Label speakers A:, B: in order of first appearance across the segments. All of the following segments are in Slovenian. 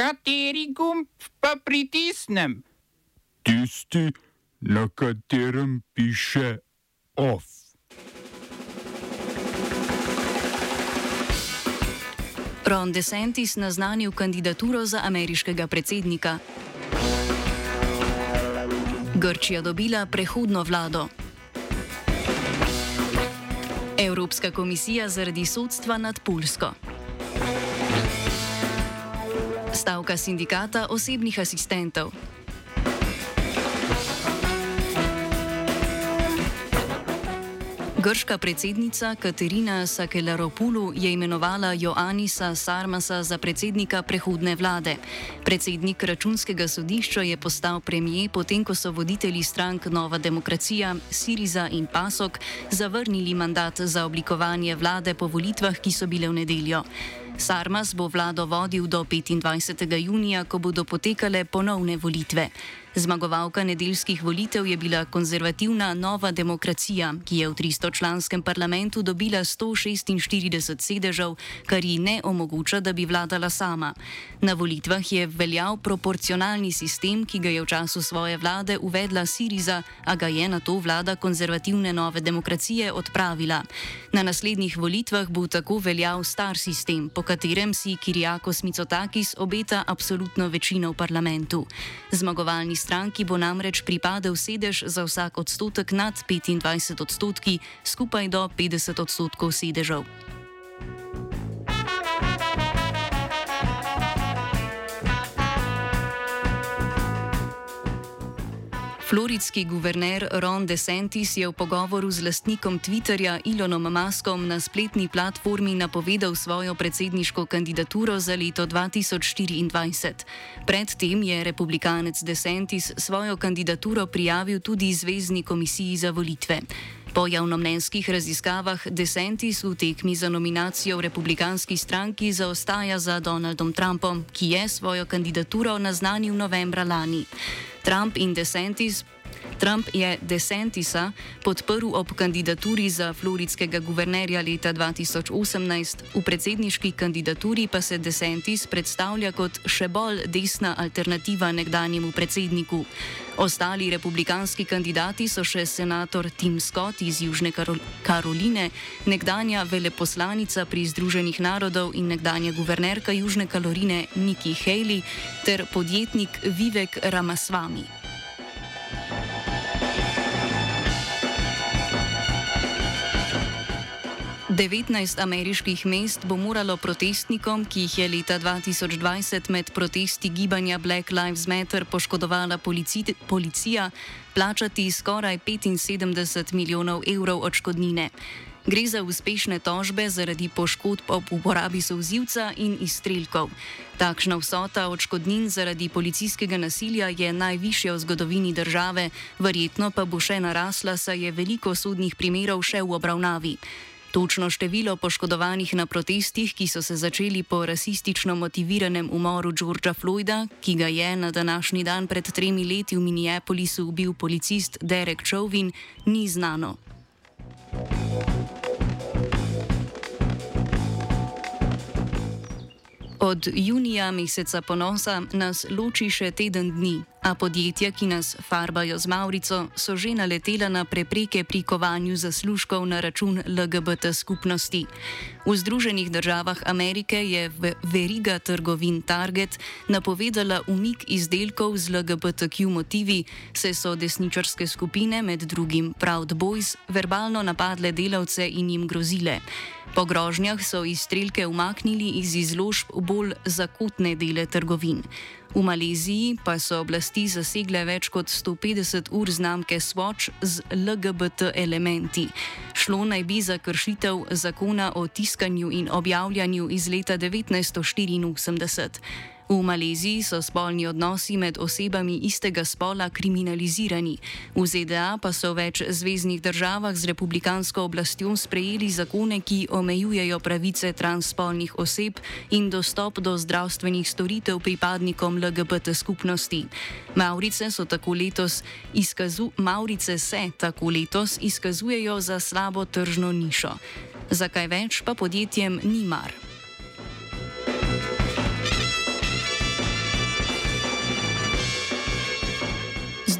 A: Kateri gumb pa pritisnem?
B: Tisti, na katerem piše OF.
C: Ron DeSantis naznanil kandidaturo za ameriškega predsednika. Grčija dobila prehodno vlado. Evropska komisija zaradi sodstva nad Pulsko. Stavka sindikata osebnih asistentov. Grška predsednica Katerina Sakelaropulu je imenovala Joannisa Sarmasa za predsednika prehodne vlade. Predsednik računskega sodišča je postal premije, potem ko so voditelji strank Nova demokracija, Siriza in Pasok zavrnili mandat za oblikovanje vlade po volitvah, ki so bile v nedeljo. Sarmas bo vlado vodil do 25. junija, ko bodo potekale ponovne volitve. Zmagovalka nedeljskih volitev je bila konzervativna Nova demokracija, ki je v 300-članskem parlamentu dobila 146 sedežev, kar ji ne omogoča, da bi vladala sama. Na volitvah je veljal proporcionalni sistem, ki ga je v času svoje vlade uvedla Siriza, a ga je na to vlada konzervativne Nove demokracije odpravila. Na naslednjih volitvah bo tako veljal star sistem, po katerem si Kirijakos Micotakis obeta absolutno večino v parlamentu. Zmagovalni stranki bo namreč pripadal sedež za vsak odstotek nad 25 odstotki, skupaj do 50 odstotkov sedežev. Floridski guverner Ron DeSantis je v pogovoru z lastnikom Twitterja Elonom Muskom na spletni platformi napovedal svojo predsedniško kandidaturo za leto 2024. Predtem je republikanec DeSantis svojo kandidaturo prijavil tudi Zvezdni komisiji za volitve. Po javnomnenjskih raziskavah DeSantis v tekmi za nominacijo v republikanski stranki zaostaja za Donaldom Trumpom, ki je svojo kandidaturo naznanil novembra lani. Trump in DeSantis. Trump je DeSantisa podprl ob kandidaturi za floridskega guvernerja leta 2018, v predsedniški kandidaturi pa se DeSantis predstavlja kot še bolj desna alternativa nekdanjemu predsedniku. Ostali republikanski kandidati so še senator Tim Scott iz Južne Karoline, nekdanja veleposlanica pri Združenih narodov in nekdanja guvernerka Južne Karoline Nikki Haley ter podjetnik Vivek Ramaswamy. 19 ameriških mest bo moralo protestnikom, ki jih je leta 2020 med protesti gibanja Black Lives Matter poškodovala polici policija, plačati skoraj 75 milijonov evrov odškodnine. Gre za uspešne tožbe zaradi poškodb ob uporabi sozivca in izstrelkov. Takšna vsota odškodnin zaradi policijskega nasilja je najvišja v zgodovini države, verjetno pa bo še narasla, saj je veliko sodnih primerov še v obravnavi. Točno število poškodovanih na protestih, ki so se začeli po rasistično motiviranem umoru Georgea Floyda, ki ga je na današnji dan pred tremi leti v Minneapolisu ubil policist Derek Chauvin, ni znano. Od junija meseca ponosa nas loči še teden dni, A podjetja, ki nas farbajo z Maurico, so že naletela na prepreke pri kovanju zaslužkov na račun LGBT skupnosti. V Združenih državah Amerike je veriga trgovin Target napovedala umik izdelkov z LGBTQ motivi, saj so desničarske skupine, med drugim Proud Boys, verbalno napadle delavce in jim grozile. Po grožnjah so izstrelke umaknili iz izložb bolj zakotne dele trgovin. V Maleziji pa so oblasti zasegle več kot 150 ur znamke Swatch z LGBT elementi. Šlo naj bi za kršitev zakona o tiskanju in objavljanju iz leta 1984. V Maleziji so spolni odnosi med osebami istega spola kriminalizirani. V ZDA pa so v več zvezdnih državah z republikansko oblastjo sprejeli zakone, ki omejujejo pravice transspolnih oseb in dostop do zdravstvenih storitev pripadnikom LGBT skupnosti. Maurice, letos izkazu, Maurice se tako letos izkazujejo za slabo tržno nišo. Zakaj več pa podjetjem ni mar?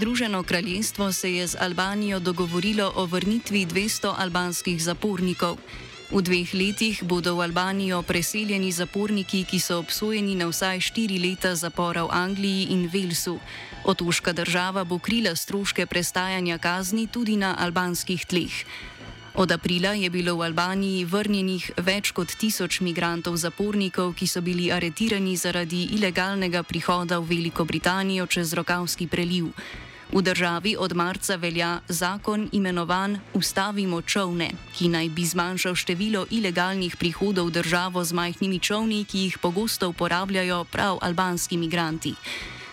C: Združeno kraljestvo se je z Albanijo dogovorilo o vrnitvi 200 albanskih zapornikov. V dveh letih bodo v Albanijo preseljeni zaporniki, ki so obsojeni na vsaj štiri leta zapora v Angliji in Velsu. Otoška država bo krila stroške prestajanja kazni tudi na albanskih tleh. Od aprila je bilo v Albaniji vrnjenih več kot tisoč migrantov zapornikov, ki so bili aretirani zaradi ilegalnega prihoda v Veliko Britanijo čez Rokavski preliv. V državi od marca velja zakon imenovan Ustavimo čovne, ki naj bi zmanjšal število ilegalnih prihodov v državo z majhnimi čovni, ki jih pogosto uporabljajo prav albanski migranti.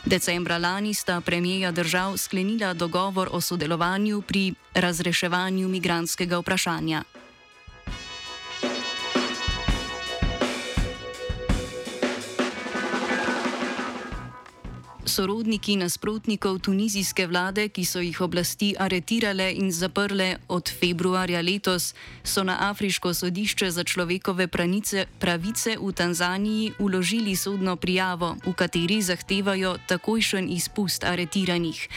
C: Decembra lani sta premijeja držav sklenila dogovor o sodelovanju pri razreševanju migranskega vprašanja. Sorodniki nasprotnikov tunizijske vlade, ki so jih oblasti aretirale in zaprle od februarja letos, so na Afriško sodišče za človekove pranice, pravice v Tanzaniji uložili sodno prijavo, v kateri zahtevajo takojšen izpust aretiranih.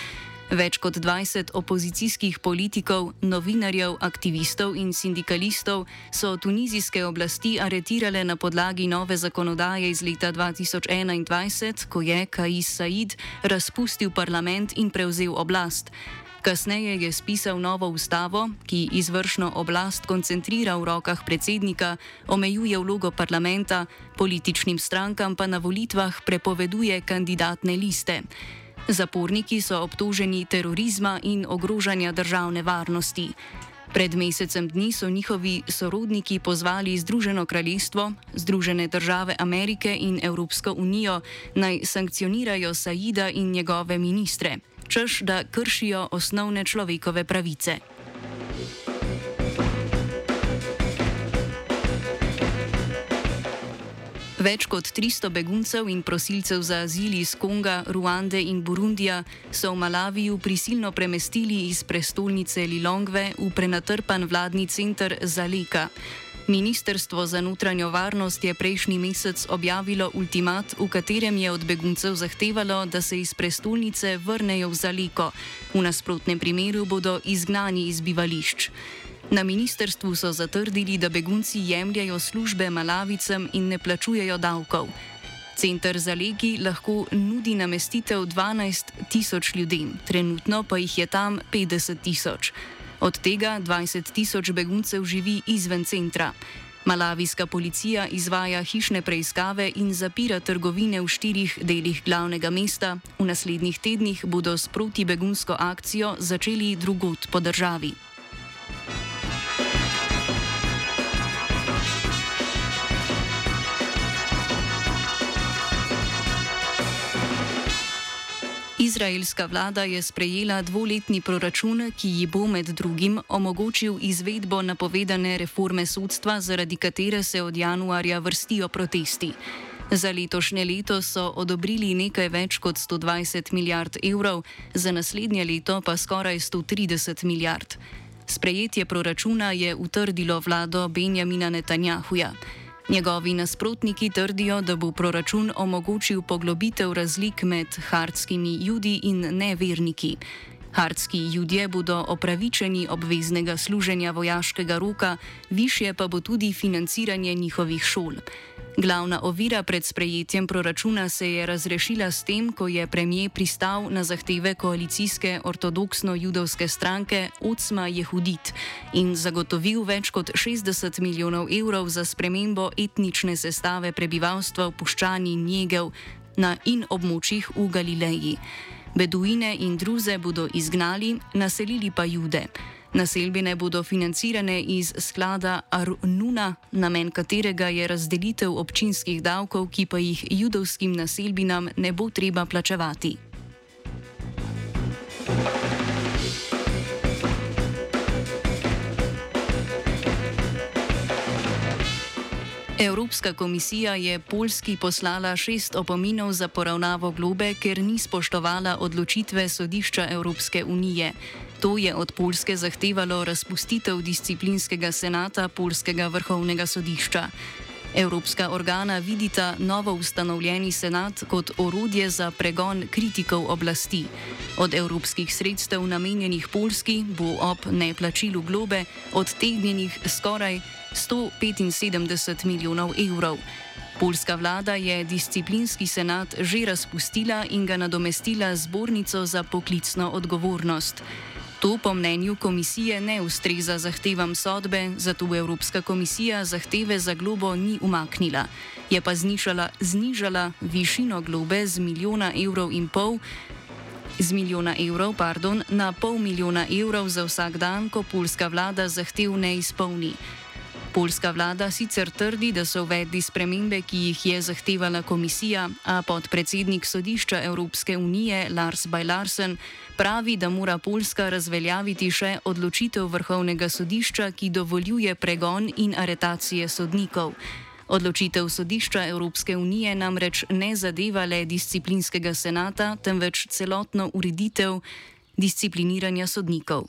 C: Več kot 20 opozicijskih politikov, novinarjev, aktivistov in sindikalistov so tunizijske oblasti aretirale na podlagi nove zakonodaje iz leta 2021, ko je Kais Said razpustil parlament in prevzel oblast. Kasneje je spisal novo ustavo, ki izvršno oblast koncentrira v rokah predsednika, omejuje vlogo parlamenta, političnim strankam pa na volitvah prepoveduje kandidatne liste. Zaporniki so obtoženi terorizma in ogrožanja državne varnosti. Pred mesecem dni so njihovi sorodniki pozvali Združeno kraljestvo, Združene države Amerike in Evropsko unijo naj sankcionirajo Saida in njegove ministre, čež da kršijo osnovne človekove pravice. Več kot 300 beguncev in prosilcev za azil iz Konga, Ruande in Burundija so v Malaviju prisilno premestili iz prestolnice Lilongve v prenatrpan vladni center Zaleka. Ministrstvo za notranjo varnost je prejšnji mesec objavilo ultimat, v katerem je od beguncev zahtevalo, da se iz prestolnice vrnejo v Zaleko. V nasprotnem primeru bodo izgnani iz bivališč. Na ministerstvu so zatrdili, da begunci jemljajo službe malavicam in ne plačujejo davkov. Centr za legi lahko nudi namestitev 12 tisoč ljudem, trenutno pa jih je tam 50 tisoč. Od tega 20 tisoč beguncev živi izven centra. Malavijska policija izvaja hišne preiskave in zapira trgovine v štirih delih glavnega mesta. V naslednjih tednih bodo s protibegunsko akcijo začeli drugot po državi. Izraelska vlada je sprejela dvoletni proračun, ki ji bo med drugim omogočil izvedbo napovedane reforme sodstva, zaradi katere se od januarja vrstijo protesti. Za letošnje leto so odobrili nekaj več kot 120 milijard evrov, za naslednje leto pa skoraj 130 milijard. Sprejetje proračuna je utrdilo vlado Benjamina Netanjahuja. Njegovi nasprotniki trdijo, da bo proračun omogočil poglobitev razlik med hardskimi judi in neverniki. Hardski ljudje bodo opravičeni obveznega služenja vojaškega roka, više pa bo tudi financiranje njihovih šol. Glavna ovira pred sprejetjem proračuna se je razrešila s tem, ko je premijer pristal na zahteve koalicijske ortodoksno-judovske stranke Ocma Jehudit in zagotovil več kot 60 milijonov evrov za spremembo etnične sestave prebivalstva v puščani Njegev na in območjih v Galileji. Beduine in druze bodo izgnali, naselili pa jude. Naselbine bodo financirane iz sklada Arnuna, namen katerega je razdelitev občinskih davkov, ki pa jih judovskim naselbinam ne bo treba plačevati. Evropska komisija je Poljski poslala šest opominov za poravnavo globe, ker ni spoštovala odločitve sodišča Evropske unije. To je od Poljske zahtevalo razpustitev disciplinskega senata Poljskega vrhovnega sodišča. Evropska organa vidita novo ustanovljeni senat kot orodje za pregon kritikov oblasti. Od evropskih sredstev namenjenih Polski bo ob neplačilu globe odtegnjenih skoraj 175 milijonov evrov. Poljska vlada je disciplinski senat že razpustila in ga nadomestila zbornico za poklicno odgovornost. To po mnenju komisije ne ustreza zahtevam sodbe, zato Evropska komisija zahteve za globo ni umaknila. Je pa znižala, znižala višino globe z milijona evrov in pol. Z milijona evrov pardon, na pol milijona evrov za vsak dan, ko polska vlada zahtev ne izpolni. Poljska vlada sicer trdi, da so uvedli spremembe, ki jih je zahtevala komisija, a podpredsednik sodišča Evropske unije Lars Bajlarsen pravi, da mora Poljska razveljaviti še odločitev vrhovnega sodišča, ki dovoljuje pregon in aretacije sodnikov. Odločitev sodišča Evropske unije namreč ne zadeva le disciplinskega senata, temveč celotno ureditev discipliniranja sodnikov.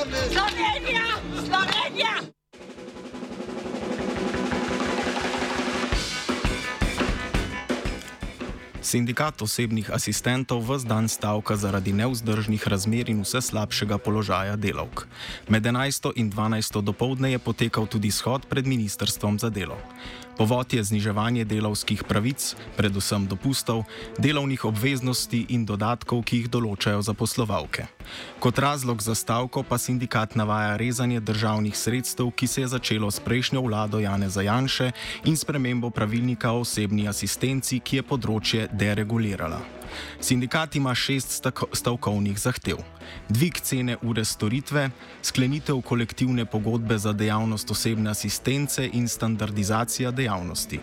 D: Slovenija, Slovenija, Slovenija.
E: Sindikat osebnih asistentov vse dan stavka zaradi neuzdržnih razmer in vse slabšega položaja delavk. Med 11. in 12. dopoledne je potekal tudi shod pred ministrstvom za delo. Povod je zniževanje delavskih pravic, predvsem dopustov, delovnih obveznosti in dodatkov, ki jih določajo zaposlovalke. Kot razlog za stavko pa sindikat navaja rezanje državnih sredstev, ki se je začelo s prejšnjo vlado Jane Zajanše in spremembo pravilnika o osebni asistenci, ki je področje deregulirala. Sindikat ima šest stavkovnih zahtev: dvig cene ure storitve, sklenitev kolektivne pogodbe za dejavnost osebne asistence in standardizacija dejavnosti.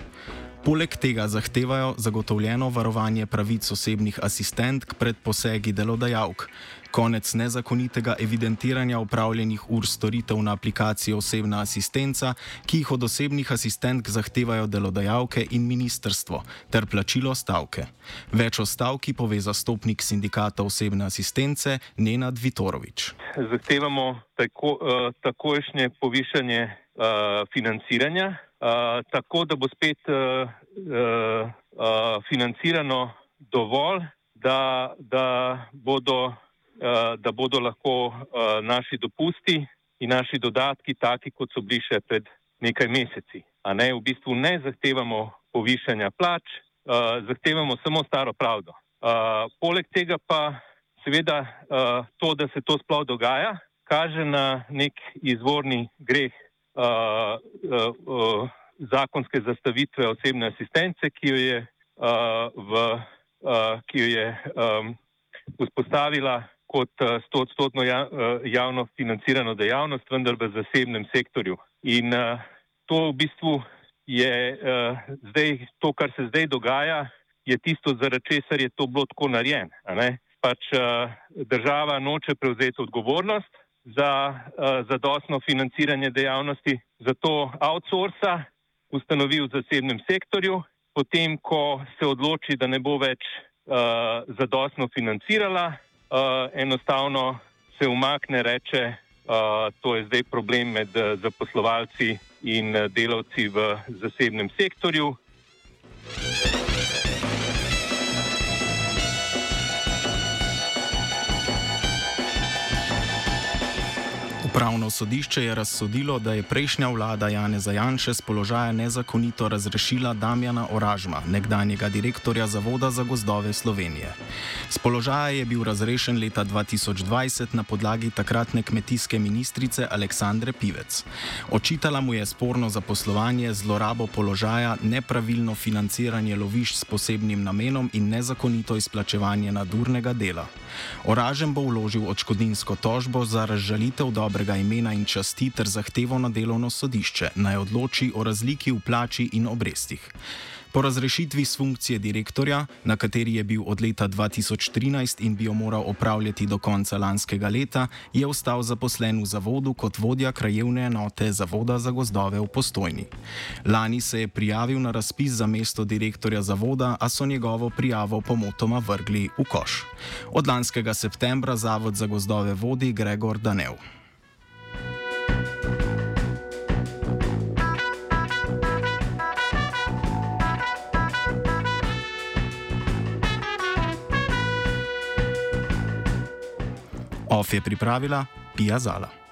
E: Poleg tega zahtevajo zagotovljeno varovanje pravic osebnih asistentk pred posegi delodajalk, konec nezakonitega evidentiranja upravljenih ur storitev na aplikaciji osebna asistenca, ki jih od osebnih asistentk zahtevajo delodajalke in ministrstvo, ter plačilo stavke. Več o stavki pove zastopnik sindikata osebne asistence Nenad Vitorovič.
F: Zahtevamo tako, uh, takojšnje povišanje uh, financiranja, uh, tako da bo spet uh, uh, financirano dovolj, da, da bodo Eh, da bodo lahko eh, naši dopusti in naši dodatki taki, kot so bili še pred nekaj meseci. A ne, v bistvu ne zahtevamo povišanja plač, eh, zahtevamo samo staro pravdo. Poleg tega pa seveda to, da se to sploh dogaja, kaže na nek izvorni greh zakonske zastavitve osebne asistence, ki jo je, v, ki jo je um, vzpostavila kot eh, stotstotno ja, eh, javno financirano dejavnost, vendar v zasebnem sektorju. In uh, to v bistvu je zdaj, to, kar se zdaj dogaja, je tisto, zaradi česar je to bilo tako narejeno. Pač država noče prevzeti odgovornost za zadostno financiranje dejavnosti, zato outsourca ustanovi v zasebnem sektorju, potem, ko se odloči, da ne bo več uh, zadostno financirala, uh, enostavno se umakne, reče, uh, to je zdaj problem med uh, zaposlovalci in uh, delavci v zasebnem sektorju.
E: Upravno sodišče je razsodilo, da je prejšnja vlada Jane Zajanše z položaja nezakonito razrešila Damjana Oražma, nekdanjega direktorja Zavoda za gozdove Slovenije. Z položaja je bil razrešen leta 2020 na podlagi takratne kmetijske ministrice Aleksandre Pivec. Očitala mu je sporno zaposlovanje, zlorabo položaja, nepravilno financiranje lovišč s posebnim namenom in nezakonito izplačevanje nadurnega dela. Oražem bo vložil odškodninsko tožbo za razžalitev dobrega njegovega imena in časti ter zahtevo na delovno sodišče naj odloči o razliki v plači in obrestih. Po razrešitvi z funkcije direktorja, na kateri je bil od leta 2013 in bi jo moral opravljati do konca lanskega leta, je ostal zaposlen v zavodu kot vodja krajevne enote Zavoda za gozdove v Postojni. Lani se je prijavil na razpis za mesto direktorja zavoda, a so njegovo prijavo pomotoma vrgli v koš. Od lanskega septembra Zavod za gozdove vodi Gregor Danev. OF je pripravila Pija Zala.